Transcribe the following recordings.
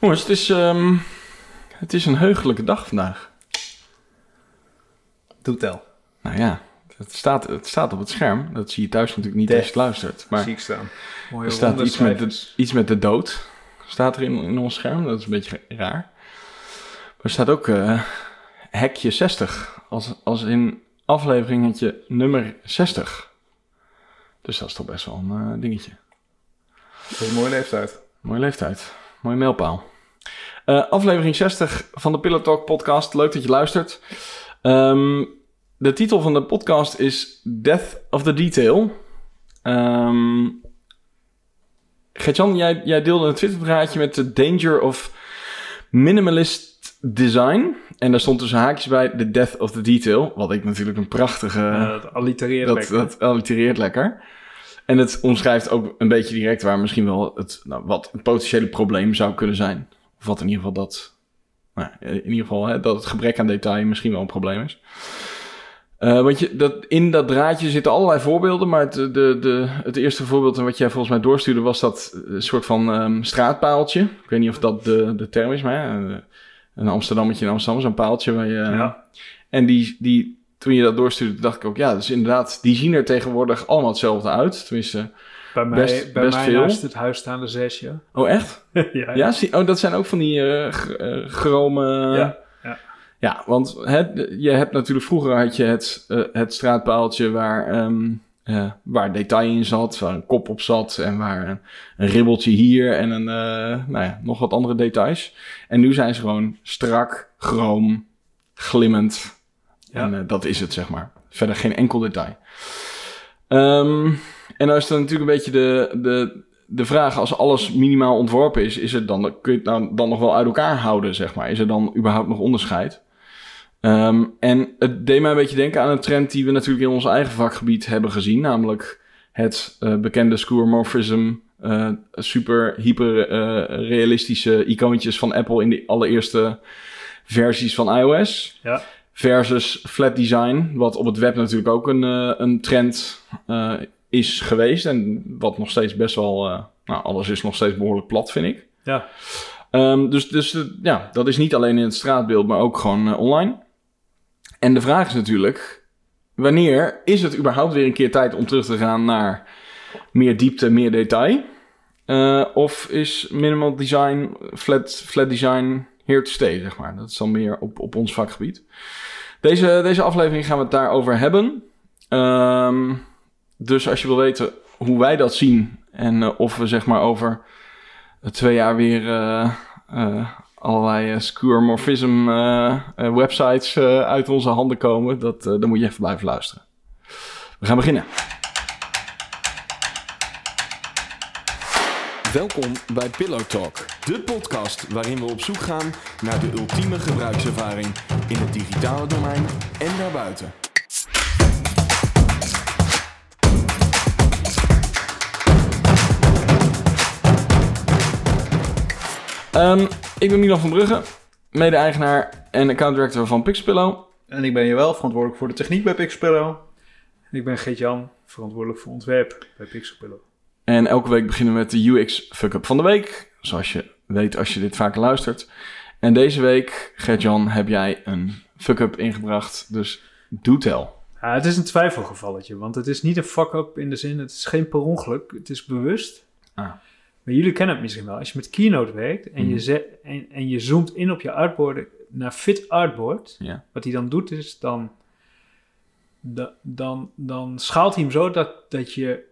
Jongens, het is, ehm, het is een heugelijke dag vandaag. Doe tel. Nou ja, het staat, het staat op het scherm. Dat zie je thuis natuurlijk niet als je het luistert. Maar Zie ik staan. Mooie er staat iets met, de, iets met de dood. Staat er in, in ons scherm. Dat is een beetje raar. Maar er staat ook eh, hekje 60. Als, als in afleveringetje nummer 60. Dus dat is toch best wel een eh, dingetje. Dat is een mooie leeftijd. Mooie leeftijd. Mooie mijlpaal. Eh, aflevering 60 van de Pillow Talk podcast. Leuk dat je luistert. Ehm, de titel van de podcast is Death of the Detail. Ehm Gertjan, jij, jij deelde een Twitterdraadje met de Danger of Minimalist Design. En daar stond tussen haakjes bij The Death of the Detail. Wat ik natuurlijk een prachtige... Dat allitereert Dat, lekker. dat allitereert lekker. En het omschrijft ook een beetje direct waar misschien wel het, nou, wat een potentiële probleem zou kunnen zijn. Of wat in ieder geval dat, nou, in ieder geval hè, dat het gebrek aan detail misschien wel een probleem is. Eh, want je, dat, in dat draadje zitten allerlei voorbeelden, maar het, de, de, het eerste voorbeeld wat jij volgens mij doorstuurde was dat een soort van ehm, straatpaaltje. Ik weet niet of dat de, de term is, maar hè, een Amsterdammetje in Amsterdam, zo'n paaltje waar je... Ja. En die, die, toen je dat doorstuurde, dacht ik ook, ja, dus inderdaad, die zien er tegenwoordig allemaal hetzelfde uit. Tenminste, Bij mij, best- bij best mij veel. naast het huis staan er zes, ja. oh echt? ja, Ja, zie, oh, dat zijn ook van die eh g- eh, chrome... Ja, ja. Ja, want je hebt natuurlijk vroeger had je het, het straatpaaltje waar, eh, waar detail in zat, waar een kop op zat en waar een, een ribbeltje hier en een, nou ja, nog wat andere details. En nu zijn ze gewoon strak, chroom, glimmend. Ja. En eh, dat is het, zeg maar. Verder geen enkel detail. Ehm, en dan is dan natuurlijk een beetje de, de, de vraag, als alles minimaal ontworpen is, is het dan, kun je het nou dan nog wel uit elkaar houden, zeg maar? Is er dan überhaupt nog onderscheid? Ehm, en het deed mij een beetje denken aan een trend die we natuurlijk in ons eigen vakgebied hebben gezien, namelijk het eh, bekende skeuomorphism, eh, super hyper realistische icoontjes van Apple in de allereerste versies van iOS. Ja. Versus flat design, wat op het web natuurlijk ook een, eh, een trend eh, is geweest. En wat nog steeds best wel, eh, nou alles is nog steeds behoorlijk plat, vind ik. Ja. Ehm, dus dus ja, dat is niet alleen in het straatbeeld, maar ook gewoon online. En de vraag is natuurlijk, wanneer is het überhaupt weer een keer tijd om terug te gaan naar meer diepte, meer detail? Of is minimal design, flat, flat design here to stay, zeg maar? Dat is dan meer op, op ons vakgebied. Deze, deze aflevering gaan we het daarover hebben. Ehm, dus als je wil weten hoe wij dat zien en eh, of we zeg maar over eh, twee jaar weer allerlei uh, skeuomorphism eh, eh, websites uit onze handen komen, dat, dan moet je even blijven luisteren. We gaan beginnen. Welkom bij Pillow Talk, de podcast waarin we op zoek gaan naar de ultieme gebruikservaring in het digitale domein en daarbuiten. Ehm, ik ben Milan van Brugge, mede-eigenaar en account director van Pixpillow. En ik ben je wel verantwoordelijk voor de techniek bij Pixelpillow. En ik ben Geert-Jan, verantwoordelijk voor ontwerp bij Pixelpillow. En elke week beginnen we met de UX fuck-up van de week. Zoals je weet als je dit vaker luistert. En deze week, Gert-Jan, heb jij een fuck-up ingebracht. Dus doe tel. Ja, het is een twijfelgevalletje, want het is niet een fuck-up in de zin, het is geen per ongeluk, het is bewust. Ah. Maar jullie kennen het misschien wel. Als je met Keynote werkt en, Mhm. je, zet, en, en je zoomt in op je artboard naar Fit Artboard, wat hij dan doet is, dan, da- dan, dan schaalt hij hem zo dat, dat je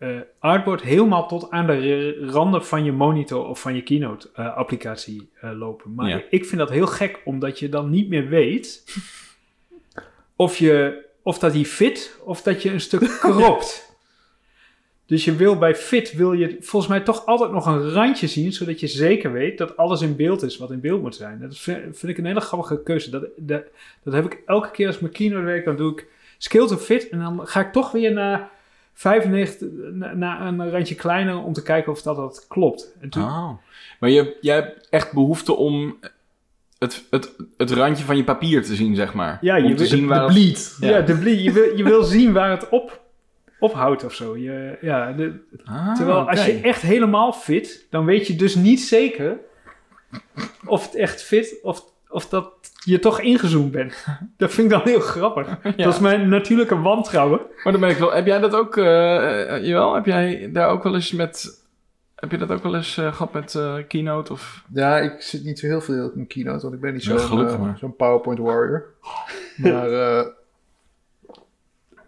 eh, artboard helemaal tot aan de randen van je monitor of van je Keynote eh, applicatie eh, lopen. Maar Ja. ik vind dat heel gek, omdat je dan niet meer weet of, je, of dat hij fit of dat je een stuk kropt. Dus je wil bij fit, wil je volgens mij toch altijd nog een randje zien, zodat je zeker weet dat alles in beeld is wat in beeld moet zijn. Dat vind, vind ik een hele grappige keuze. Dat, dat, dat heb ik elke keer als mijn keynote werk, dan doe ik skill to fit en dan ga ik toch weer naar 95, na- naar een randje kleiner om te kijken of dat, dat klopt. En toen, Oh. Maar je, jij hebt echt behoefte om het, het, het randje van je papier te zien, zeg maar. ja, om je te wil, zien waar de het-. Ja. Ja, de bleed. Je wil, je wil zien waar het op, ophoudt of zo. Je, ja, de, Ah, Terwijl als je echt helemaal fit, dan weet je dus niet zeker of het echt fit of, of dat je toch ingezoomd bent. Dat vind ik dan heel grappig. Ja. Dat is mijn natuurlijke wantrouwen. Maar dan ben ik wel... Heb jij dat ook... eh eh, jawel, heb jij daar ook wel eens met... Heb je dat ook wel eens eh, gehad met eh, Keynote of... Ja, ik zit niet zo heel veel in Keynote, want ik ben niet Ja, zo'n gelukkig maar. zo'n PowerPoint warrior. maar eh,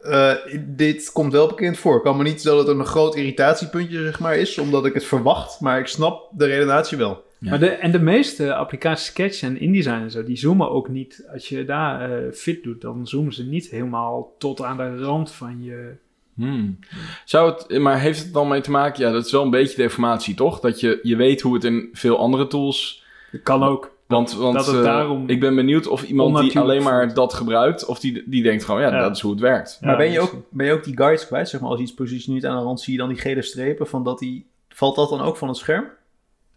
eh, dit komt wel bekend voor. Ik kan me niet dat het een groot irritatiepuntje zeg maar, is, omdat ik het verwacht. Maar ik snap de redenatie wel. Ja. Maar de, en de meeste applicaties Sketch en InDesign en zo, die zoomen ook niet. Als je daar eh, fit doet, dan zoomen ze niet helemaal tot aan de rand van je... Hmm. Zou het, maar heeft het dan mee te maken? Ja, dat is wel een beetje deformatie, toch? Dat je, je weet hoe het in veel andere tools... Dat kan ook. Want, want dat het eh, daarom ik ben benieuwd of iemand die alleen maar dat gebruikt... of die, die denkt gewoon, ja, Ja. dat is hoe het werkt. Maar Ja, ben, je ook, ben je ook die guides kwijt? Zeg maar, als je iets positioneert aan de rand, zie je dan die gele strepen van dat die... Valt dat dan ook van het scherm?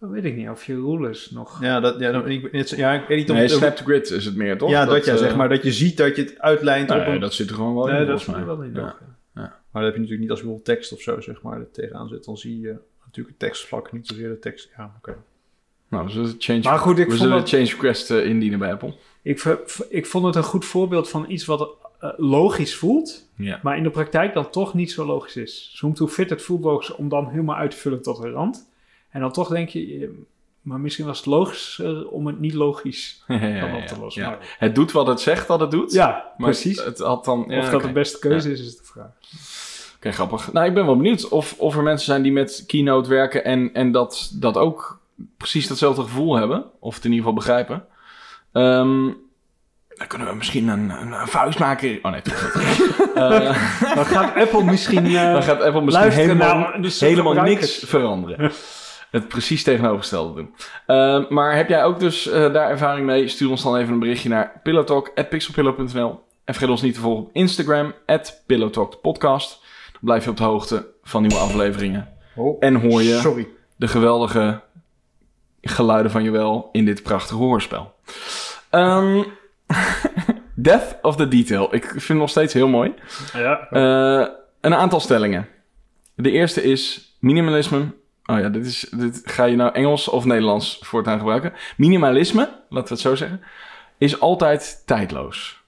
Dat weet ik niet, of je rulers nog... Ja, dat, ja, dan, ik, het- ja, ik weet niet of... Nee, snap to grid is het meer, toch? ja, dat, ja, eh, zeg maar. Dat je ziet dat je het uitlijnt op nee, een... dat zit er gewoon wel in, Nee, dat mij. er wel in. Ja. Maar dat heb je natuurlijk niet als je bijvoorbeeld tekst of zo, zeg maar, er tegenaan zit. Dan zie je natuurlijk het tekstvlak, niet zozeer de tekst. Ja, oké. Nou, we zullen change, Maar goed, ik we vond zullen dat- change request indienen bij Apple. Ik, ik vond het een goed voorbeeld van iets wat eh, logisch voelt, Ja. maar in de praktijk dan toch niet zo logisch is. Zoom to fit, het voelt logisch om dan helemaal uit te vullen tot de rand. En dan toch denk je, eh, maar misschien was het logischer om het niet logisch Ja, ja, dan ja, op te lossen. Maar- Het doet wat het zegt dat het doet. Ja, maar precies. Het, het had dan... of dat de beste keuze is, is de vraag. Oké, grappig. Nou, ik ben wel benieuwd of, of er mensen zijn die met Keynote werken en, en dat, dat ook precies datzelfde gevoel hebben. Of het in ieder geval begrijpen. Ehm, dan kunnen we misschien een, een, een vuist maken. Oh nee, toch niet. Eh, Dan gaat Apple misschien eh, dan gaat Apple misschien helemaal, naar de helemaal niks veranderen. Het precies tegenovergestelde doen. Ehm, maar heb jij ook dus eh, daar ervaring mee? Stuur ons dan even een berichtje naar pillowtalk.pixelpillow.nl En vergeet ons niet te volgen op Instagram, pillowtalkpodcast. Dan blijf je op de hoogte van nieuwe afleveringen. Oh, En hoor je Sorry. de geweldige geluiden van Joël in dit prachtige hoorspel. Ehm, Death of the Detail. Ik vind het nog steeds heel mooi. Ja, Eh, een aantal stellingen. De eerste is minimalisme. Oh ja, dit, is, dit ga je nou Engels of Nederlands voortaan gebruiken. Minimalisme, laten we het zo zeggen, is altijd tijdloos.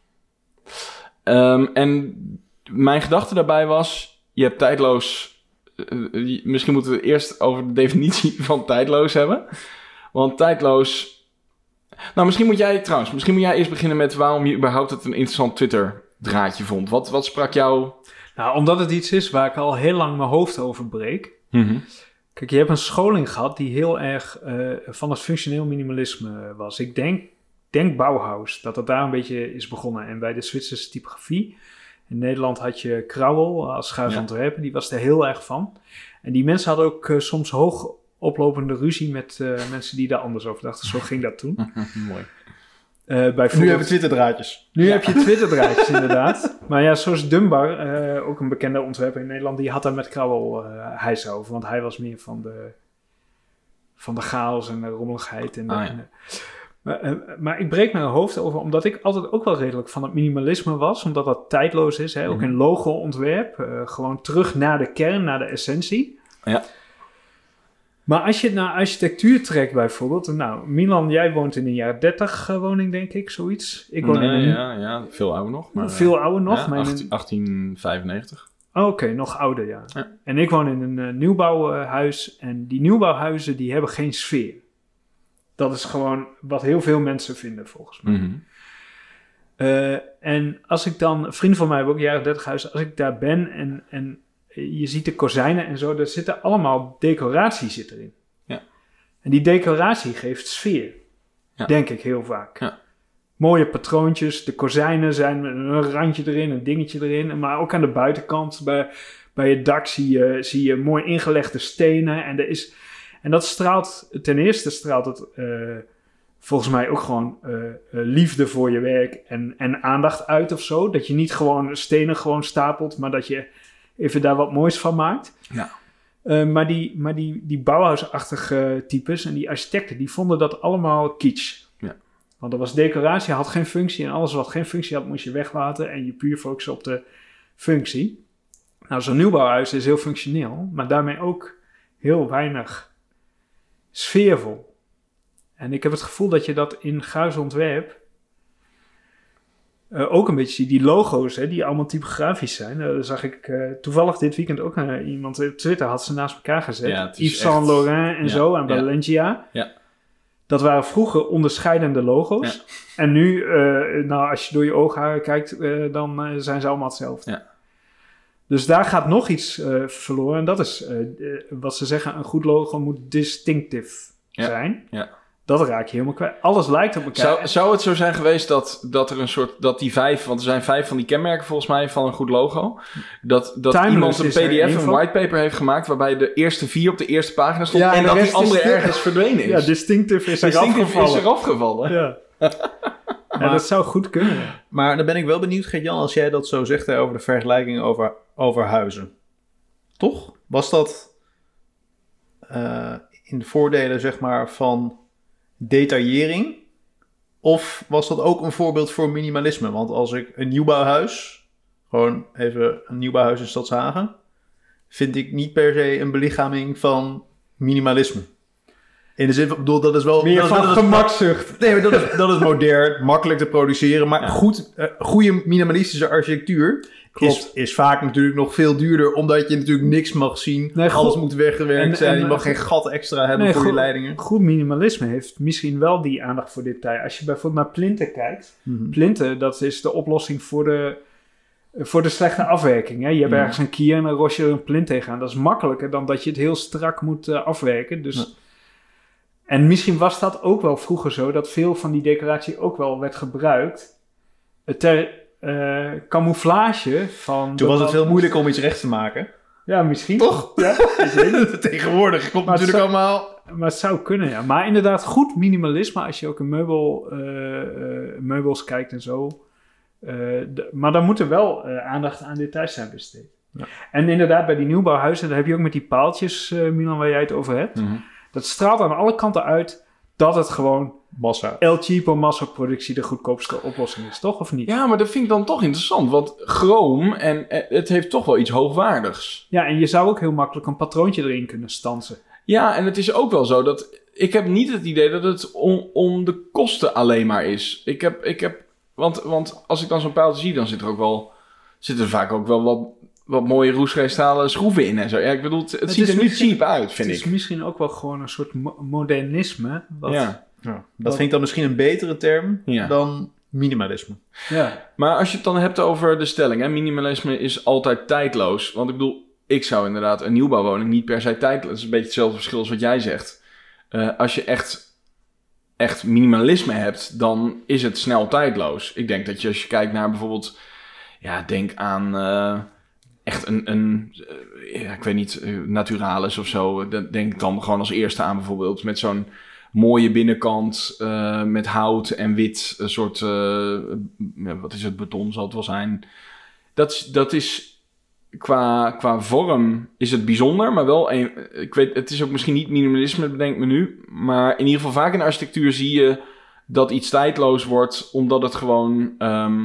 Ehm, en mijn gedachte daarbij was, je hebt tijdloos... eh, eh, misschien moeten we het eerst over de definitie van tijdloos hebben. Want tijdloos... Nou, misschien moet jij trouwens, misschien moet jij eerst beginnen met waarom je überhaupt het een interessant Twitter draadje vond. Wat, wat sprak jou... nou, omdat het iets is waar ik al heel lang mijn hoofd over breek. Mhm. Kijk, je hebt een scholing gehad die heel erg eh, van het functioneel minimalisme was. Ik denk, denk Bauhaus, dat het daar een beetje is begonnen. En bij de Zwitserse typografie. In Nederland had je Krauwel als schuif Ja. ontwerpen, die was er heel erg van. En die mensen hadden ook eh, soms hoog oplopende ruzie met eh, mensen die daar anders over dachten. Zo ging dat toen. Mooi. Eh Nu hebben we Twitter-draadjes. nu heb je Twitter-draadjes inderdaad. Maar ja, zoals Dunbar, eh, ook een bekende ontwerper in Nederland, die had daar met Krauwel eh hijs over. Want hij was meer van de, van de chaos en de rommeligheid. En de, Ah, ja. en de- maar, maar ik breek mijn hoofd over, omdat ik altijd ook wel redelijk van het minimalisme was. Omdat dat tijdloos is, hè? ook Mhm. in logo-ontwerp. eh, gewoon terug naar de kern, naar de essentie. Ja. Maar als je naar architectuur trekt bijvoorbeeld. Nou, Milan, jij woont in een jaar 30 eh, woning, denk ik, zoiets. Ik woon in een ja, ja, veel ouder nog. Maar, veel ouder nog. Ja, 18- 1895. Oh, Oké, nog ouder, ja. Ja. En ik woon in een eh, nieuwbouwhuis en die nieuwbouwhuizen die hebben geen sfeer. Dat is gewoon wat heel veel mensen vinden volgens mij. Mhm. Eh, en als ik dan, vrienden van mij hebben ook jaren 30 huizen, als ik daar ben en, en je ziet de kozijnen en zo, er zitten allemaal decoratie zit erin. Ja. En die decoratie geeft sfeer, Ja. denk ik heel vaak. Ja. Mooie patroontjes, de kozijnen zijn met een randje erin, een dingetje erin, maar ook aan de buitenkant bij, bij het dak zie je, zie je mooi ingelegde stenen en er is, en dat straalt, ten eerste straalt het eh, volgens mij ook gewoon eh, eh, liefde voor je werk en, en aandacht uit of zo. Dat je niet gewoon stenen gewoon stapelt, maar dat je even daar wat moois van maakt. Ja. Eh, maar die, maar die, die Bauhaus-achtige types en die architecten, die vonden dat allemaal kitsch. Ja. Want er was decoratie, had geen functie en alles wat geen functie had, moest je weglaten en je puur focussen op de functie. Nou, zo'n nieuwbouwhuis is heel functioneel, maar daarmee ook heel weinig sfeervol. En ik heb het gevoel dat je dat in Guisontwerp eh, ook een beetje. Die logo's, hè, die allemaal typografisch zijn. Eh, zag ik eh, toevallig dit weekend ook iemand op Twitter had ze naast elkaar gezet. Ja, Yves Saint Laurent en Ja, zo en ja. Balenciaga. Ja. Dat waren vroeger onderscheidende logo's. En nu, nou, als je door je oogharen kijkt, dan zijn ze allemaal hetzelfde. Ja. Dus daar gaat nog iets verloren. En dat is wat ze zeggen: een goed logo moet distinctief Ja. zijn. Ja. Dat raak je helemaal kwijt. Alles lijkt op elkaar. Zou, zou het zo zijn geweest dat, dat er een soort, dat die vijf, want er zijn vijf van die kenmerken volgens mij van een goed logo, dat, dat Timeless iemand een er pdf, een whitepaper heeft gemaakt waarbij de eerste vier op de eerste pagina stond Ja, en en de dat die andere de- ergens verdwenen is. ja, distinctief is er afgevallen. is eraf gevallen. Ja. ja, dat zou goed kunnen. Maar dan ben ik wel benieuwd, Gert-Jan, als jij dat zo zegt hè, over de vergelijking over, over huizen. Toch? Was dat eh, in de voordelen, zeg maar, van detaillering? Of was dat ook een voorbeeld voor minimalisme? Want als ik een nieuwbouwhuis, gewoon even een nieuwbouwhuis in Stadshagen, vind ik niet per se een belichaming van minimalisme. In de zin van, bedoel, dat is wel... Meer van gemakzucht. Nee, maar dat is, dat is modern, makkelijk te produceren. Maar goed, eh, goede minimalistische architectuur Klopt. is, is vaak natuurlijk nog veel duurder. Omdat je natuurlijk niks mag zien. Nee, Alles goed. moet weggewerkt En- zijn. en- je mag geen gat extra hebben Nee, voor je leidingen. Goed minimalisme heeft misschien wel die aandacht voor detail. Als je bijvoorbeeld naar plinten kijkt. Plinten, dat is de oplossing voor de, voor de slechte afwerking. Hè? Je hebt Ja. ergens een kier en dan ros je er een plint tegenaan. Dat is makkelijker dan dat je het heel strak moet eh, afwerken. Dus, Ja. En misschien was dat ook wel vroeger zo, dat veel van die decoratie ook wel werd gebruikt eh, ter eh, camouflage van... Toen was het veel bepaald- moeilijker om iets recht te maken. Ja, misschien. Toch? Ja. Tegenwoordig komt Maar natuurlijk zou- allemaal... Maar het zou kunnen, ja. Maar inderdaad, goed minimalisme als je ook in meubel, eh, eh, meubels kijkt en zo. Maar dan moet er wel aandacht aan details zijn besteed. Ja. En inderdaad, bij die nieuwbouwhuizen, daar heb je ook met die paaltjes, Milan, waar jij het over hebt. Mhm. Dat straalt aan alle kanten uit dat het gewoon Massa. El Cheapo massaproductie de goedkoopste oplossing is, toch? Of niet? Ja, maar dat vind ik dan toch interessant, want chroom, en eh, het heeft toch wel iets hoogwaardigs. Ja, en je zou ook heel makkelijk een patroontje erin kunnen stansen. Ja, en het is ook wel zo dat. Ik heb niet het idee dat het om, om de kosten alleen maar is. Ik heb. Ik heb want, want als ik dan zo'n pijltje zie, dan zit er ook wel. Zitten er vaak ook wel wat, wat mooie roeststalen schroeven in en zo. Ja, ik bedoel, het, het Het ziet er niet cheap uit, vind het is ik. misschien ook wel gewoon een soort mo- modernisme. Wat, Ja. Ja, dat Wat- vind ik dan misschien een betere term Ja. dan minimalisme. ja. Maar als je het dan hebt over de stelling, hè, minimalisme is altijd tijdloos. Want ik bedoel, ik zou inderdaad een nieuwbouwwoning niet per se tijdloos. Dat is een beetje hetzelfde verschil als wat jij zegt. Eh, als je echt, echt minimalisme hebt, dan is het snel tijdloos. Ik denk dat je als je kijkt naar bijvoorbeeld, ja, denk aan eh, echt een, een eh, ja, ik weet niet, Naturalis of zo. Dat denk ik dan gewoon als eerste aan bijvoorbeeld met zo'n mooie binnenkant eh, met hout en wit, een soort, eh, wat is het, beton zal het wel zijn. Dat, is- dat is qua, qua vorm is het bijzonder, maar wel, een, ik weet, het is ook misschien niet minimalisme, bedenk me nu, maar in ieder geval vaak in de architectuur zie je dat iets tijdloos wordt, omdat het gewoon ehm,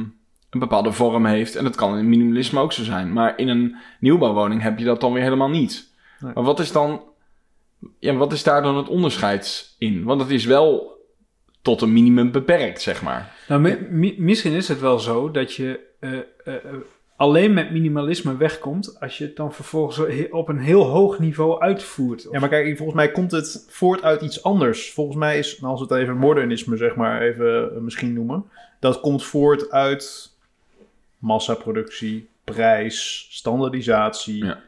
een bepaalde vorm heeft. En dat kan in minimalisme ook zo zijn. Maar in een nieuwbouwwoning heb je dat dan weer helemaal niet. Nee. Maar wat is dan, ja, wat is daar dan het onderscheid in? Want het is wel tot een minimum beperkt, zeg maar. Nou, mi- mi- misschien is het wel zo dat je eh, eh, eh, alleen met minimalisme wegkomt als je het dan vervolgens op een heel hoog niveau uitvoert. Ja, maar kijk, volgens mij komt het voort uit iets anders. Volgens mij is, nou, als we het even modernisme, zeg maar, even misschien noemen. Dat komt voort uit massaproductie, prijs, standaardisatie. Ja.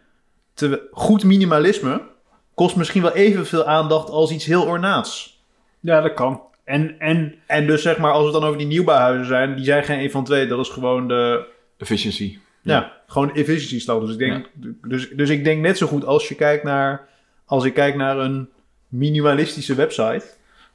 Terwijl- goed minimalisme kost misschien wel evenveel aandacht als iets heel ornaats. Ja, dat kan. En, en En dus zeg maar, als we het dan over die nieuwbouwhuizen zijn, die zijn geen een van twee. Dat is gewoon de, Efficiency. ja, gewoon de efficiency stand. Dus ik denk, dus, dus ik denk net zo goed als je kijkt naar, als ik kijk naar een minimalistische website,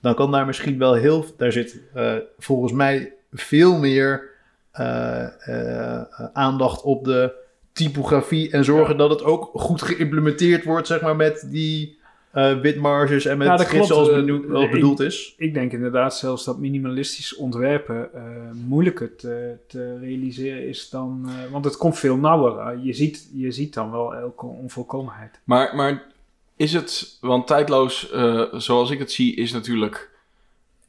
dan kan daar misschien wel heel, daar zit eh, volgens mij veel meer eh, eh, aandacht op de typografie en zorgen dat het ook goed geïmplementeerd wordt, zeg maar, met die eh witmarges en met Ja, klopt. zoals, beno- als ik- bedoeld is. ik denk inderdaad zelfs dat minimalistisch ontwerpen eh, moeilijker te, te realiseren is dan... eh, want het komt veel nauwer. Je, ziet, je ziet dan wel elke onvolkomenheid. Maar, maar is het, want tijdloos, eh, zoals ik het zie, is natuurlijk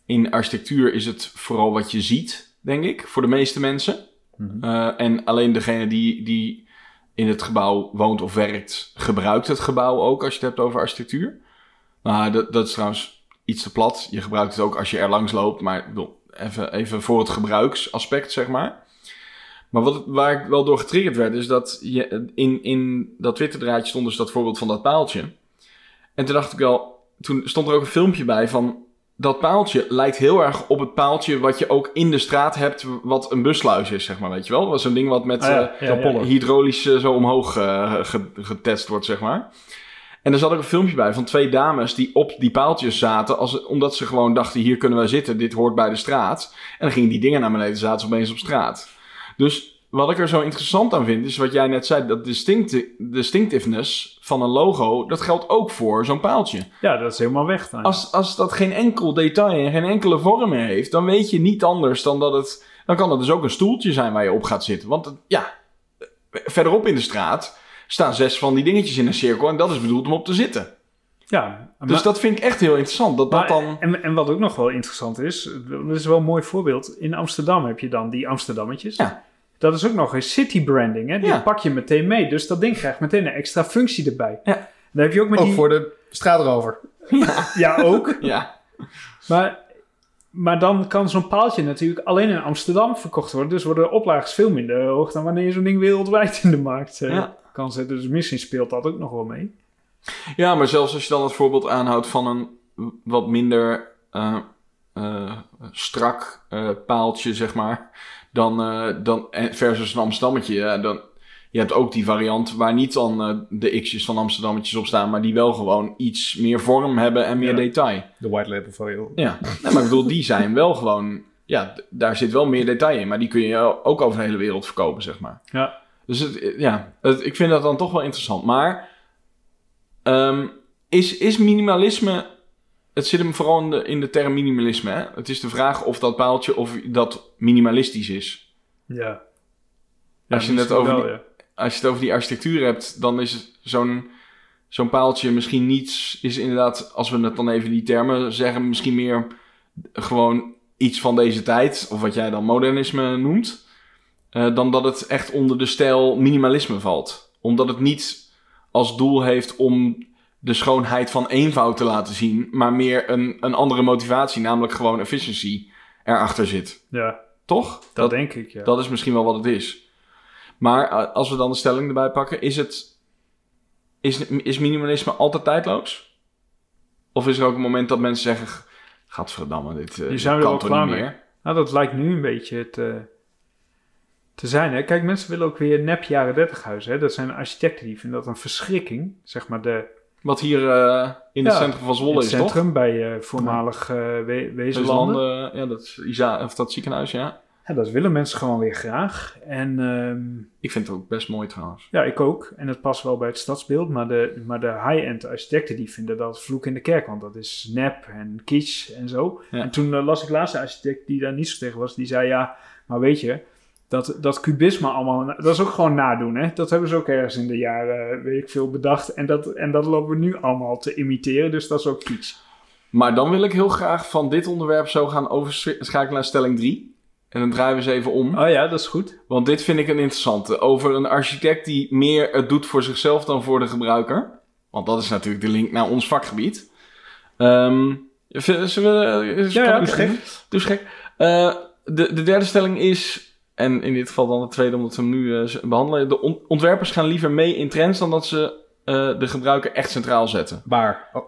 in architectuur is het vooral wat je ziet, denk ik, voor de meeste mensen. Mhm. Eh, en alleen degene die, die in het gebouw woont of werkt, gebruikt het gebouw ook als je het hebt over architectuur. Nou, dat, dat is trouwens iets te plat. Je gebruikt het ook als je er langs loopt, maar even, even voor het gebruiksaspect, zeg maar. Maar wat, waar ik wel door getriggerd werd, is dat je, in, in dat Twitter-draadje stond dus dat voorbeeld van dat paaltje. En toen dacht ik wel, toen stond er ook een filmpje bij van dat paaltje lijkt heel erg op het paaltje wat je ook in de straat hebt, wat een busluis is, zeg maar, weet je wel? Zo'n ding wat met Ah, ja, eh, ja, ja. pollen. hydraulisch eh, zo omhoog eh, ge- getest wordt, zeg maar. En er zat ook een filmpje bij van twee dames die op die paaltjes zaten, als, omdat ze gewoon dachten, hier kunnen wij zitten, dit hoort bij de straat. En dan gingen die dingen naar beneden, zaten ze opeens op straat. Dus wat ik er zo interessant aan vind, is wat jij net zei, dat distincti- distinctiveness van een logo, dat geldt ook voor zo'n paaltje. Ja, dat is helemaal weg dan. Als, als dat geen enkel detail en geen enkele vorm meer heeft, dan weet je niet anders dan dat het. Dan kan het dus ook een stoeltje zijn waar je op gaat zitten. Want ja, verderop in de straat staan zes van die dingetjes in een cirkel en dat is bedoeld om op te zitten. ja, Dus dat vind ik echt heel interessant. Dat dat dan. en, en wat ook nog wel interessant is, dat is wel een mooi voorbeeld. In Amsterdam heb je dan die Amsterdammetjes. Ja. Dat is ook nog eens city branding, hè? Die Ja. pak je meteen mee. Dus dat ding krijgt meteen een extra functie erbij. Ja. Dan heb je ook met Ook die... voor de straatrover. Ja, ook. Ja, Maar, maar dan kan zo'n paaltje natuurlijk alleen in Amsterdam verkocht worden. Dus worden de oplages veel minder hoog dan wanneer je zo'n ding wereldwijd in de markt eh, Ja. kan zetten. Dus misschien speelt dat ook nog wel mee. ja, maar zelfs als je dan het voorbeeld aanhoudt van een wat minder eh, eh, strak eh, paaltje, zeg maar. Dan, eh, dan, versus een Amsterdammetje. dan, je hebt ook die variant waar niet dan eh, de x'jes van Amsterdammetjes op staan, maar die wel gewoon iets meer vorm hebben en meer Ja. detail. De white label variant. Ja, nee, maar ik bedoel, die zijn wel gewoon... Ja, daar zit wel meer detail in, maar die kun je ook over de hele wereld verkopen, zeg maar. Ja. Dus het, ja, het- ik vind dat dan toch wel interessant. Maar ehm, is, is minimalisme... Het zit hem vooral in de, in de term minimalisme, hè? Het is de vraag of dat paaltje of dat minimalistisch is. Ja. Als je het over wel, die- ja. Als je het over die architectuur hebt, dan is zo'n zo'n paaltje misschien niets... Is inderdaad, als we het dan even die termen zeggen... Misschien meer gewoon iets van deze tijd. Of wat jij dan modernisme noemt. eh, dan dat het echt onder de stijl minimalisme valt. Omdat het niet als doel heeft om de schoonheid van eenvoud te laten zien. Maar meer een, een andere motivatie, namelijk gewoon efficiency erachter zit. Ja, Toch? dat, denk ik, ja. Dat is misschien wel wat het is. Maar eh, als we dan de stelling erbij pakken, is het. Is, is minimalisme altijd tijdloos? Of is er ook een moment dat mensen zeggen: Gadverdamme, dit, eh, dit zijn we klaar mee. meer? Nou, dat lijkt nu een beetje te, te zijn. Hè? Kijk, mensen willen ook weer nep jaren 30 huizen. Hè? Dat zijn architecten die vinden dat een verschrikking. Zeg maar de, Wat hier eh, in het Ja, centrum van Zwolle het is, centrum bij eh, voormalig eh we, toch? Wezenlanden. Ja, dat, is Isa, of dat ziekenhuis, ja. Ja, dat willen mensen gewoon weer graag. En ehm, Ik vind het ook best mooi trouwens. ja, ik ook. En het past wel bij het stadsbeeld. Maar de, maar de high-end architecten die vinden dat vloek in de kerk. Want dat is nep en kitsch en zo. Ja. En toen eh, las ik laatst een architect die daar niet zo tegen was. Die zei ja, maar weet je... Dat, dat kubisme allemaal, dat is ook gewoon nadoen. Hè? Dat hebben ze ook ergens in de jaren, weet ik veel, bedacht. En dat, en dat lopen we nu allemaal te imiteren. Dus dat is ook kitsch. Maar dan wil ik heel graag van dit onderwerp zo gaan overschakelen naar stelling 3. En dan draaien we eens even om. Oh ja, dat is goed. Want dit vind ik een interessante. Over een architect die meer het doet voor zichzelf dan voor de gebruiker. Want dat is natuurlijk de link naar ons vakgebied. Ehm v- zullen we... eh, Ja, ja, doe gek. Doe gek. Eh, de, de derde stelling is... En in dit geval dan de tweede, omdat we hem nu eh, behandelen. De on- ontwerpers gaan liever mee in trends dan dat ze eh, de gebruiker echt centraal zetten. Waar? Oh.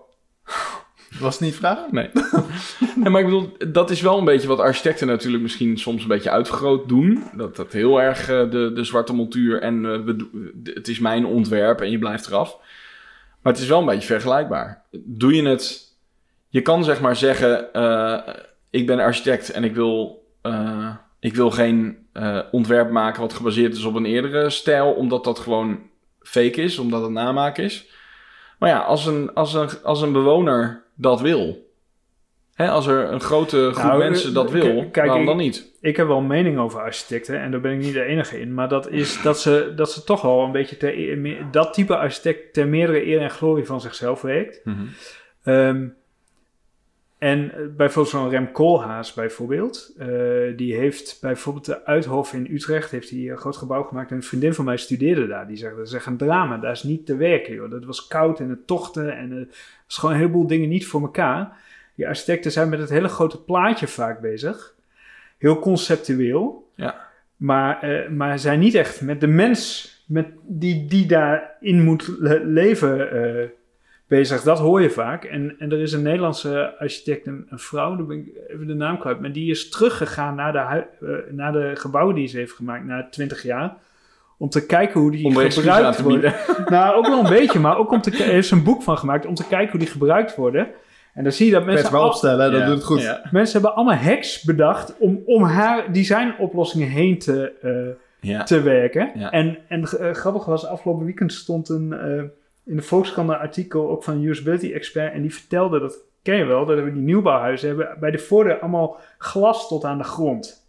Was het niet vraag? Nee. nee, maar ik bedoel, dat is wel een beetje wat architecten natuurlijk misschien soms een beetje uitvergroot doen. Dat dat heel erg eh, de, de zwarte montuur en we, het is mijn ontwerp en je blijft eraf. Maar het is wel een beetje vergelijkbaar. Doe je het... Je kan zeg maar zeggen, ik ben architect en ik wil, ik wil geen eh, ontwerp maken wat gebaseerd is op een eerdere stijl, omdat dat gewoon fake is, omdat het namaak is. Maar ja, als een, als een, als een bewoner dat wil, hè, als er een grote groep Nou, mensen dat eh, wil, k- kijk, waarom ik- dan niet? Ik heb wel een mening over architecten en daar ben ik niet de enige in. Maar dat is dat ze, dat ze toch wel een beetje ter, dat type architect ter meerdere eer en glorie van zichzelf werkt. Ehm, En eh, bijvoorbeeld zo'n Rem Koolhaas bijvoorbeeld. eh, die heeft bijvoorbeeld de Uithof in Utrecht... heeft hij een groot gebouw gemaakt. En een vriendin van mij studeerde daar. Die zegt, dat is echt een drama. Daar is niet te werken, joh. Dat was koud en het tochten. En er was gewoon een heleboel dingen niet voor elkaar. Die architecten zijn met het hele grote plaatje vaak bezig. Heel conceptueel. Ja. Maar, eh, maar zijn niet echt met de mens... Met die, die daarin moet le- leven... eh, bezig. Dat hoor je vaak. En, en er is een Nederlandse architect, een, een vrouw, daar ben ik even de naam kwijt, maar die is teruggegaan naar de, hui- eh, naar de gebouwen die ze heeft gemaakt na 20 jaar. Om te kijken hoe die Om gebruikt worden. Nou, ook wel een beetje, maar ook om te er is een boek van gemaakt om te kijken hoe die gebruikt worden. En dan zie je dat mensen, al- opstellen, dat Ja. doet het goed. Ja. mensen hebben allemaal hacks bedacht om, om haar designoplossingen heen te, eh, Ja. te werken. Ja. En, en eh, grappig was, afgelopen weekend stond een, eh, in de Volkskrant een artikel ook van een usability expert. En die vertelde, dat ken je wel, dat hebben die nieuwbouwhuizen hebben bij de voordeur allemaal glas tot aan de grond.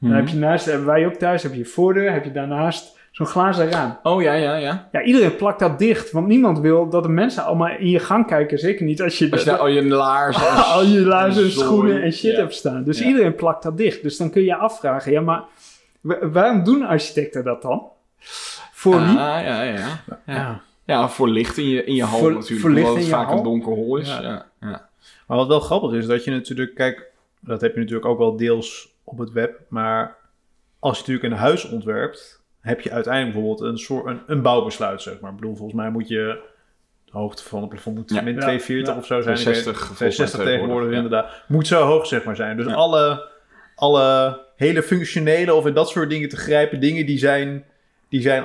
Dan Mhm. heb je naast, hebben wij ook thuis, heb je je voordeur, heb je daarnaast zo'n glazen raam. Oh ja, ja, ja. Ja, iedereen plakt dat dicht, want niemand wil dat de mensen allemaal in je gang kijken. Zeker niet als je, Als je al je laarzen... en- al je laarzen, en schoenen en shit Ja. hebt staan. Dus Ja. iedereen plakt dat dicht. Dus dan kun je je afvragen, ja, maar wa- waarom doen architecten dat dan? Voor Ah, wie? ja, ja, ja. ja. Ja. Ja, voor licht in je, in je hal Voor- natuurlijk. voor licht omdat het in je vaak hal? een donker hol is. Ja. Ja. Ja. Maar wat wel grappig is, dat je natuurlijk, kijk, dat heb je natuurlijk ook wel deels op het web, maar als je natuurlijk een huis ontwerpt, heb je uiteindelijk bijvoorbeeld een soort een, een bouwbesluit, zeg maar. Ik bedoel, volgens mij moet je de hoogte van het plafond moet Ja. min Ja. 240 Ja. of zo zijn. 60 Ik weet- volgens mij 60 tegenwoordig inderdaad. Moet zo hoog zeg maar zijn. Dus Ja. alle, alle hele functionele of in dat soort dingen te grijpen dingen die zijn, die zijn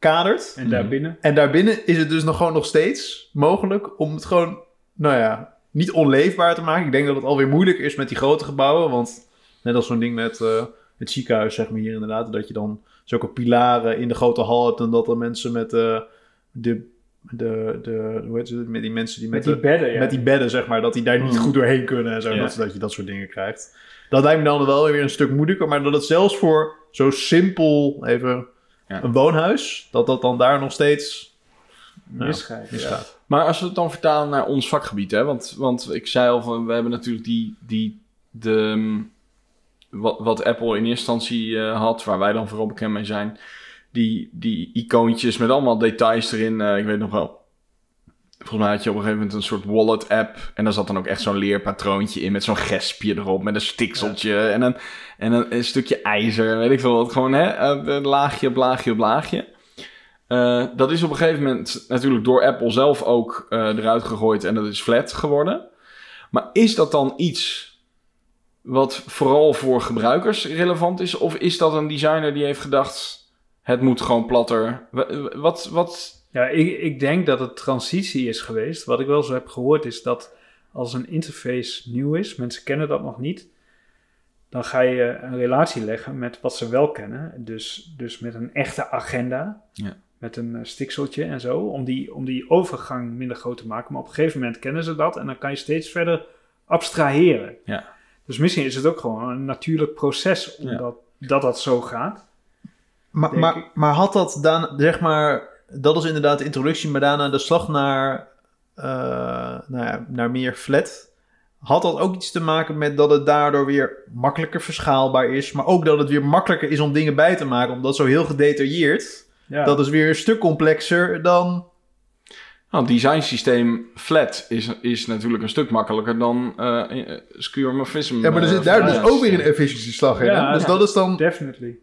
afgekaderd. En daarbinnen? En daarbinnen is het dus nog gewoon nog steeds mogelijk om het gewoon, nou ja, niet onleefbaar te maken. Ik denk dat het alweer moeilijk is met die grote gebouwen. Want net als zo'n ding met eh, het ziekenhuis, zeg maar hier inderdaad, dat je dan zulke pilaren in de grote hal hebt. En dat er mensen met eh, de, de, de, hoe heet het, met die mensen die met, Met die de, bedden, ja. met die bedden, zeg maar, dat die daar niet Mhm. goed doorheen kunnen en zo. Ja. Dat, dat je dat soort dingen krijgt. Dat lijkt me dan wel weer een stuk moeilijker. Maar dat het zelfs voor zo simpel, even Ja. een woonhuis, dat dat dan daar nog steeds misgaat. misgaat. Maar als we het dan vertalen naar ons vakgebied, hè? Want, want ik zei al, van, we hebben natuurlijk die, die de, mm, wat, wat Apple in eerste instantie eh, had, waar wij dan vooral bekend mee zijn, die, die icoontjes met allemaal details erin. eh, ik weet nog wel, volgens mij had je op een gegeven moment een soort wallet app en daar zat dan ook echt zo'n leerpatroontje in met zo'n gespje erop, met een stikseltje en, een, en een, een stukje ijzer, weet ik veel wat. Gewoon hè, een laagje op laagje op laagje. Eh, dat is op een gegeven moment natuurlijk door Apple zelf ook eh, eruit gegooid en dat is flat geworden. Maar is dat dan iets wat vooral voor gebruikers relevant is? Of is dat een designer die heeft gedacht, het moet gewoon platter? Wa- Wat, wat, Ja, ik, ik denk dat het transitie is geweest. Wat ik wel zo heb gehoord is dat als een interface nieuw is, mensen kennen dat nog niet, dan ga je een relatie leggen met wat ze wel kennen. Dus, dus met een echte agenda, Ja. met een eh, stikseltje en zo, om die, om die overgang minder groot te maken. Maar op een gegeven moment kennen ze dat en dan kan je steeds verder abstraheren. Ja. Dus misschien is het ook gewoon een natuurlijk proces Ja. omdat dat dat zo gaat. Maar, maar, maar had dat dan, zeg maar, dat is inderdaad de introductie, maar daarna de slag naar, eh, nou ja, naar meer flat. Had dat ook iets te maken met dat het daardoor weer makkelijker verschaalbaar is, maar ook dat het weer makkelijker is om dingen bij te maken, omdat zo heel gedetailleerd. Ja. Dat is weer een stuk complexer dan. nou, het designsysteem flat is, is natuurlijk een stuk makkelijker dan eh uh. Ja, maar er eh, zit daar dus ook weer een efficiëntieslag in. Ja, hè? Dus ja. dat is dan. Definitely.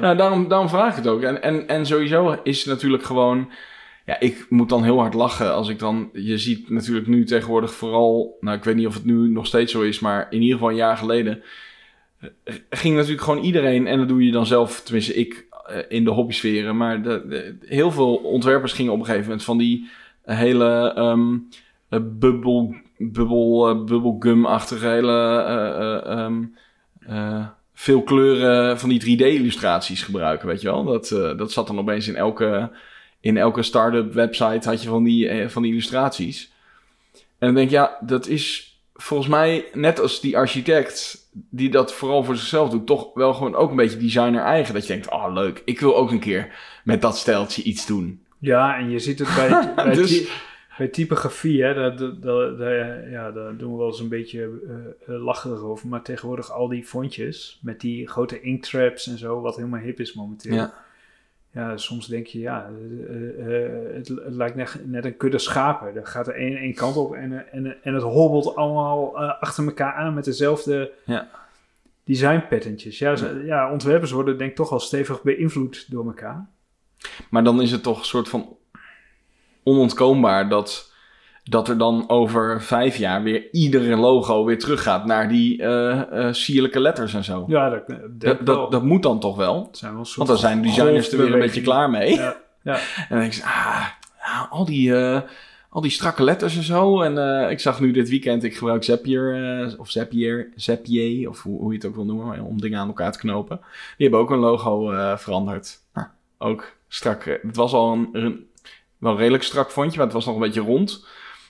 Nou, daarom, vraag ik het ook. En, en, sowieso is het natuurlijk gewoon... Ja, ik moet dan heel hard lachen als ik dan... Je ziet natuurlijk nu tegenwoordig vooral... Nou, ik weet niet of het nu nog steeds zo is, maar in ieder geval een jaar geleden... eh, ging natuurlijk gewoon iedereen, en dat doe je dan zelf, tenminste ik eh, in de hobbysferen, maar heel veel ontwerpers gingen op een gegeven moment van die hele eh, bubbel, bubbel, bubblegum-achtige hele eh, eh, ehm, eh, veel kleuren van die 3D-illustraties gebruiken, weet je wel. Dat, eh, dat zat dan opeens in elke, in elke start-up website had je van die, eh, van die illustraties. En dan denk ik, ja, dat is volgens mij, net als die architect die dat vooral voor zichzelf doet, toch wel gewoon ook een beetje designer eigen. Dat je denkt, oh leuk, ik wil ook een keer met dat steltje iets doen. Ja, en je ziet het bij, bij Dus- Bij typografie, hè, daar, daar, daar- daar- ja, daar doen we wel eens een beetje eh, lacherig over. Maar tegenwoordig al die fontjes met die grote inktraps en zo, wat helemaal hip is momenteel. Ja. Ja, soms denk je, ja, eh, het, het lijkt net, net een kudde schapen. Er gaat er één, één kant op en, en, en het hobbelt allemaal achter elkaar aan met dezelfde Ja. design patternjes. Ja, ze- ja, ontwerpers worden denk ik toch al stevig beïnvloed door elkaar. Maar dan is het toch een soort van onontkoombaar dat, dat er dan over vijf jaar weer iedere logo weer teruggaat naar die eh, eh, sierlijke letters en zo. Ja, dat, dat, dat, moet dan toch wel? Zijn Want dan zijn designers er weer een beetje klaar mee. Ja, ja. En dan denk ik, ah, ja, al, die, eh, al die strakke letters en zo. En ik zag nu dit weekend, ik gebruik Zapier, of Zapier, Zapier, of hoe, hoe je het ook wil noemen, om dingen aan elkaar te knopen. Die hebben ook een logo veranderd. Nou, ook strak. Het was al een, een- wel redelijk strak fontje, maar het was nog een beetje rond.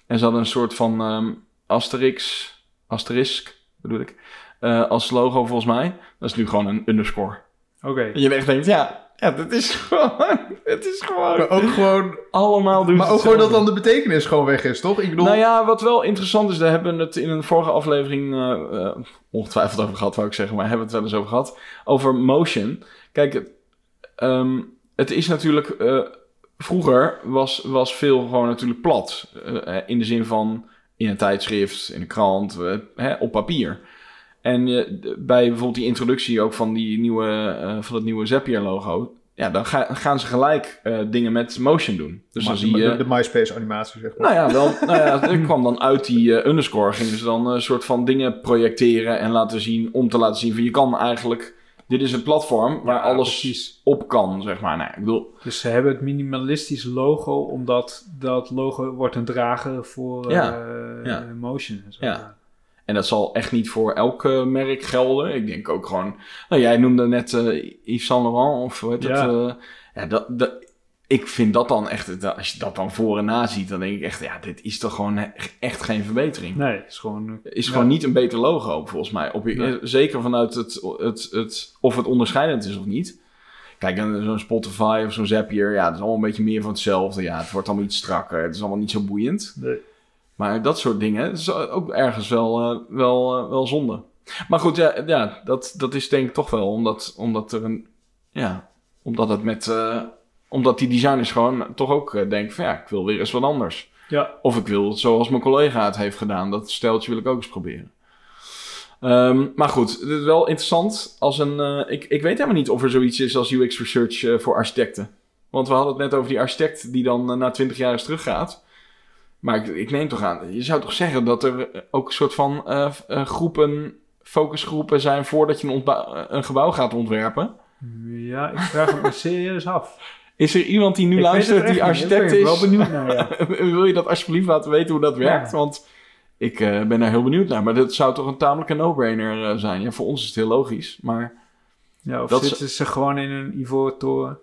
En ze hadden een soort van ehm asterix, asterisk bedoel ik, eh, als logo volgens mij. Dat is nu gewoon een underscore. Oké. En je echt denkt, ja, ja, dat is gewoon, het is gewoon Maar ook gewoon, allemaal doen maar ook gewoon dat dan de betekenis gewoon weg is, toch? Ik bedoel, Nou ja, wat wel interessant is, daar hebben we het in een vorige aflevering eh, eh, ongetwijfeld over gehad, wou ik zeggen, maar hebben we het wel eens over gehad. Over motion. Kijk, het, ehm, het is natuurlijk, eh, vroeger was, was veel gewoon natuurlijk plat. Eh, in de zin van in een tijdschrift, in een krant, eh, hè, op papier. En eh, bij bijvoorbeeld die introductie ook van, die nieuwe, eh, van het nieuwe Zapier logo, ja, dan ga- gaan ze gelijk eh, dingen met motion doen. Dus dan zie je... de, de MySpace animatie, zeg maar. Nou ja, wel, nou ja, er kwam dan uit die eh, underscore, gingen ze dan een soort van dingen projecteren en laten zien, om te laten zien van je kan eigenlijk, dit is een platform waar Ja, alles precies. op kan, zeg maar. Nou, ik bedoel, Dus ze hebben het minimalistisch logo, omdat dat logo wordt een drager voor Ja, eh, ja. motion. En zo. Ja. en dat zal echt niet voor elk eh, merk gelden. Ik denk ook gewoon, nou jij noemde net eh, Yves Saint Laurent of hoe heet Ja. ja, dat, ik vind dat dan echt, als je dat dan voor en na ziet, dan denk ik echt, ja, dit is toch gewoon echt geen verbetering. Nee, het is gewoon... is Ja. gewoon niet een beter logo, volgens mij. Op, Nee. Zeker vanuit het, het, het, of het onderscheidend is of niet. Kijk, zo'n Spotify of zo'n Zapier, ja, dat is allemaal een beetje meer van hetzelfde. Ja, het wordt allemaal iets strakker, het is allemaal niet zo boeiend. Nee. Maar dat soort dingen, is ook ergens wel, eh, wel, eh, wel zonde. Maar goed, ja, ja dat, dat is denk ik toch wel omdat, omdat er een, ja, omdat het met, eh, omdat die designers gewoon toch ook eh, denken van ja, ik wil weer eens wat anders. Ja, Of ik wil het zoals mijn collega het heeft gedaan. Dat steltje wil ik ook eens proberen. Ehm, maar goed, het is wel interessant. Als een, eh, ik, ik weet helemaal niet of er zoiets is als UX research eh, voor architecten. Want we hadden het net over die architect die dan na 20 jaar eens teruggaat. Maar ik, ik neem toch aan, je zou toch zeggen dat er ook een soort van groepen, focusgroepen zijn voordat je een, een gebouw gaat ontwerpen. ja ik vraag het me serieus af. Is er iemand die nu Ik luistert die architect ben ik is? wel benieuwd naar, ja. Wil je dat alsjeblieft laten weten hoe dat werkt? Ja. Want ik eh, ben daar heel benieuwd naar. Maar dat zou toch een tamelijke no-brainer eh, zijn. Ja, voor ons is het heel logisch. Maar Ja, of Dat zitten ze gewoon in een ivoren toren?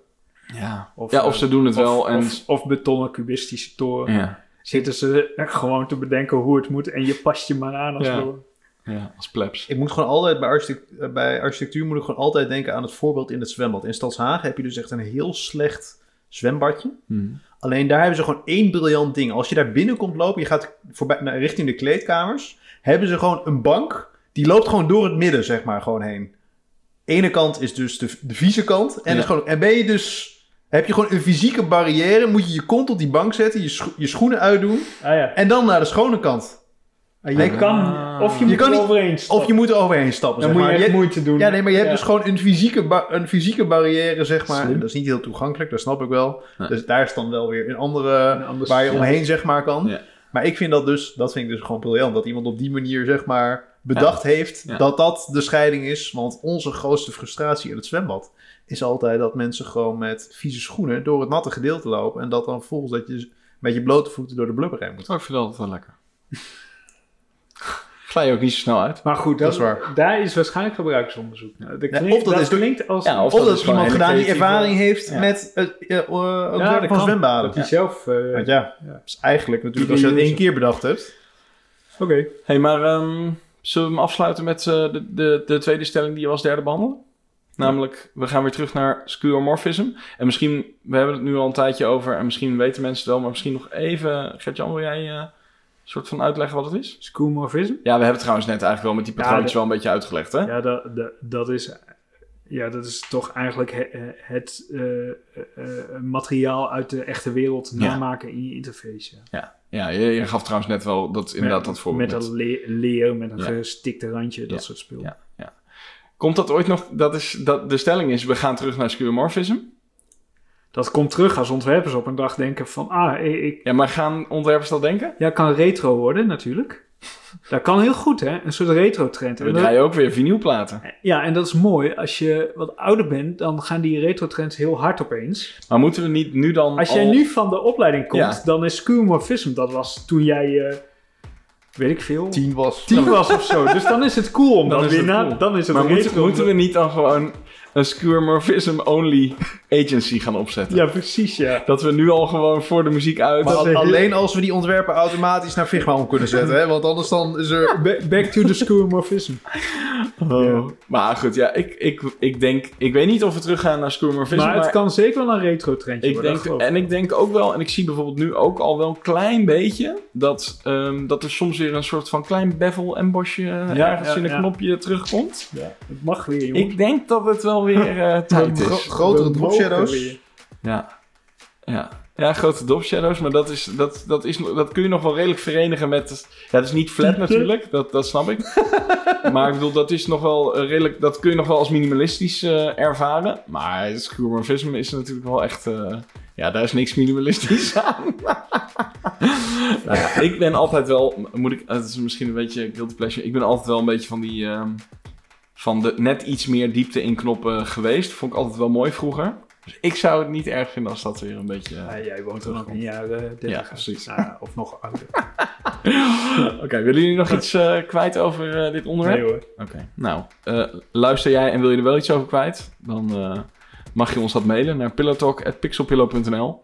ja, Of, ja of eh, ze doen het of, wel. En, Of, of betonnen cubistische toren. ja, Zitten ze gewoon te bedenken hoe het moet en je past je maar aan als Ja. door. Ja, als plebs. Ik moet gewoon altijd bij, architect- eh, bij architectuur moet ik gewoon altijd denken aan het voorbeeld in het zwembad. In Stadshagen heb je dus echt een heel slecht zwembadje. Hm. Alleen daar hebben ze gewoon één briljant ding. Als je daar binnenkomt lopen, je gaat voorbij, naar, richting de kleedkamers, hebben ze gewoon een bank. Die loopt gewoon door het midden, zeg maar, gewoon heen. Ene kant is dus de, de vieze kant. En, Ja. is gewoon, en ben je dus... Heb je gewoon een fysieke barrière, moet je je kont op die bank zetten, je, scho- je schoenen uitdoen Ah ja. en dan naar de schone kant. Ah, je Ah. kan, of je, Je moet kan niet- overheen stappen. Of je moet er overheen stappen, Dan zeg moet je maar. echt Je- moeite doen. ja, nee, maar je hebt Ja. dus gewoon een fysieke, een fysieke barrière, zeg maar. En dat is niet heel toegankelijk, dat snap ik wel. Nee. Dus daar is dan wel weer een andere Een waar je omheen, zeg maar, kan. Ja. Maar ik vind dat dus, dat vind ik dus gewoon briljant. Dat iemand op die manier, zeg maar, bedacht heeft Ja. dat dat de scheiding is. Want onze grootste frustratie in het zwembad is altijd dat mensen gewoon met vieze schoenen door het natte gedeelte lopen. En dat dan volgens dat je met je blote voeten door de blubber heen moet. Oh, ik vind dat altijd wel lekker. Glij je ook niet zo snel uit. Maar goed, Dat dat, is waar. daar is waarschijnlijk gebruiksonderzoek naar. Dat Ja, klinkt, of dat dat is klinkt als... Ja, of, dat dat, is gewoon iemand gedaan die ervaring heeft Ja. met het uh, dat van zwembaden. dat hij zelf... eh, Want ja, is eigenlijk natuurlijk als je dat één keer bedacht hebt. Oké. hey, maar ehm, zullen we hem afsluiten met eh, de, de, de tweede stelling die je als derde behandelen? Namelijk, we gaan weer terug naar skeuomorphism. En misschien, we hebben het nu al een tijdje over... en misschien weten mensen het wel, maar misschien nog even... Gert-Jan, wil jij eh, soort van uitleggen wat het is? Schoolmorphism? Ja, we hebben het trouwens net eigenlijk wel met die patroontjes wel een beetje uitgelegd, hè? Ja, dat, dat, dat is... Ja, dat is toch eigenlijk he- het eh, eh, eh, materiaal uit de echte wereld Ja. namaken in je interface. Ja. Ja, je, je gaf trouwens net wel dat, inderdaad dat voorbeeld. Met een le- leer, met een Ja. gestikte randje, dat Ja. soort spul. Ja. Komt dat ooit nog... Dat is, dat, de stelling is, we gaan terug naar skeuomorphism. Dat komt terug als ontwerpers op een dag denken van... Ah, ik, ik- Ja, maar gaan ontwerpers dat denken? ja, kan retro worden natuurlijk. Dat kan heel goed, hè? Een soort retro-trend. We draaien ook weer vinylplaten. Ja, en dat is mooi. Als je wat ouder bent, dan gaan die retro-trends heel hard opeens. Maar moeten we niet nu dan Als jij nu van de opleiding komt, Ja. dan is schoolmorphism, dat was toen jij, eh, weet ik veel, Tien was. tien was of zo. Dus dan is het cool om Dan dat weer na, dan is het Maar moeten, moeten we niet dan gewoon een skeuomorphism-only agency gaan opzetten? Ja, precies, ja. Dat we nu al gewoon voor de muziek uit... Maar al- alleen als we die ontwerpen automatisch naar Figma om kunnen zetten. Hè? Want anders dan is er... Ba- Back to the schoolmorphism. Oh. Maar goed, ja, ik, ik, ik denk... Ik weet niet of we teruggaan naar skeuomorphism, Maar maar... het kan zeker wel een retro-trendje Ik worden. denk, ik. en ik denk ook wel, en ik zie bijvoorbeeld nu ook al wel een klein beetje, dat, ehm, dat er soms weer een soort van klein bevel embosje eh, Ja, ergens ja, in een ja. knopje terugkomt. Ja, het mag weer, jongens. Ik denk dat het wel weer eh, tijd Gro- is. grotere We drop mogen shadows. weer. Ja. Ja. Ja, grote drop shadows, maar dat, is, dat, dat, is, dat kun je nog wel redelijk verenigen met... Ja, het is niet flat natuurlijk, dat, dat snap ik. maar ik bedoel, dat is nog wel eh, redelijk... Dat kun je nog wel als minimalistisch eh, ervaren. Maar skeuomorphism is natuurlijk wel echt... eh, ja, daar is niks minimalistisch aan. nou ja, ik ben altijd wel... Moet ik... Het is misschien een beetje guilty pleasure. Ik ben altijd wel een beetje van die... ehm, van de net iets meer diepte in knoppen geweest. Vond ik altijd wel mooi vroeger. Dus ik zou het niet erg vinden als dat weer een beetje... eh, Ja, jij woont er nog in jaren 30. Ja, precies. Nou, of nog ouder. Oké, willen jullie nog iets eh, kwijt over eh, dit onderwerp? Nee hoor. Oké, nou, eh, luister jij en wil je er wel iets over kwijt? Dan eh, mag je ons dat mailen naar pillowtalk.pixelpillow.nl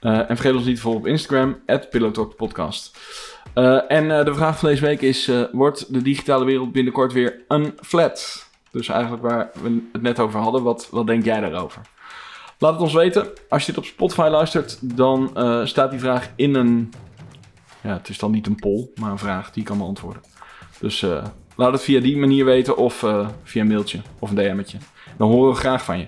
Eh En vergeet ons niet te volgen op Instagram, pillowtalkpodcast. Eh, en eh, de vraag van deze week is, eh, wordt de digitale wereld binnenkort weer unflat? Dus eigenlijk waar we het net over hadden, wat, wat denk jij daarover? Laat het ons weten. Als je dit op Spotify luistert, dan staat die vraag in een... Ja, het is dan niet een poll, maar een vraag die ik kan beantwoorden. Dus laat het via die manier weten of via een mailtje of een DM'tje. Dan horen we graag van je.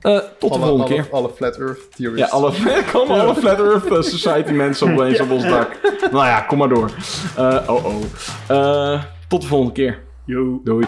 Eh, tot de volgende alle, keer. alle Flat Earth theories. Ja, alle, komen alle Flat Earth eh, Society mensen opeens op ons dak. Nou ja, kom maar door. Eh, oh oh. Eh, tot de volgende keer. Yo. Doei.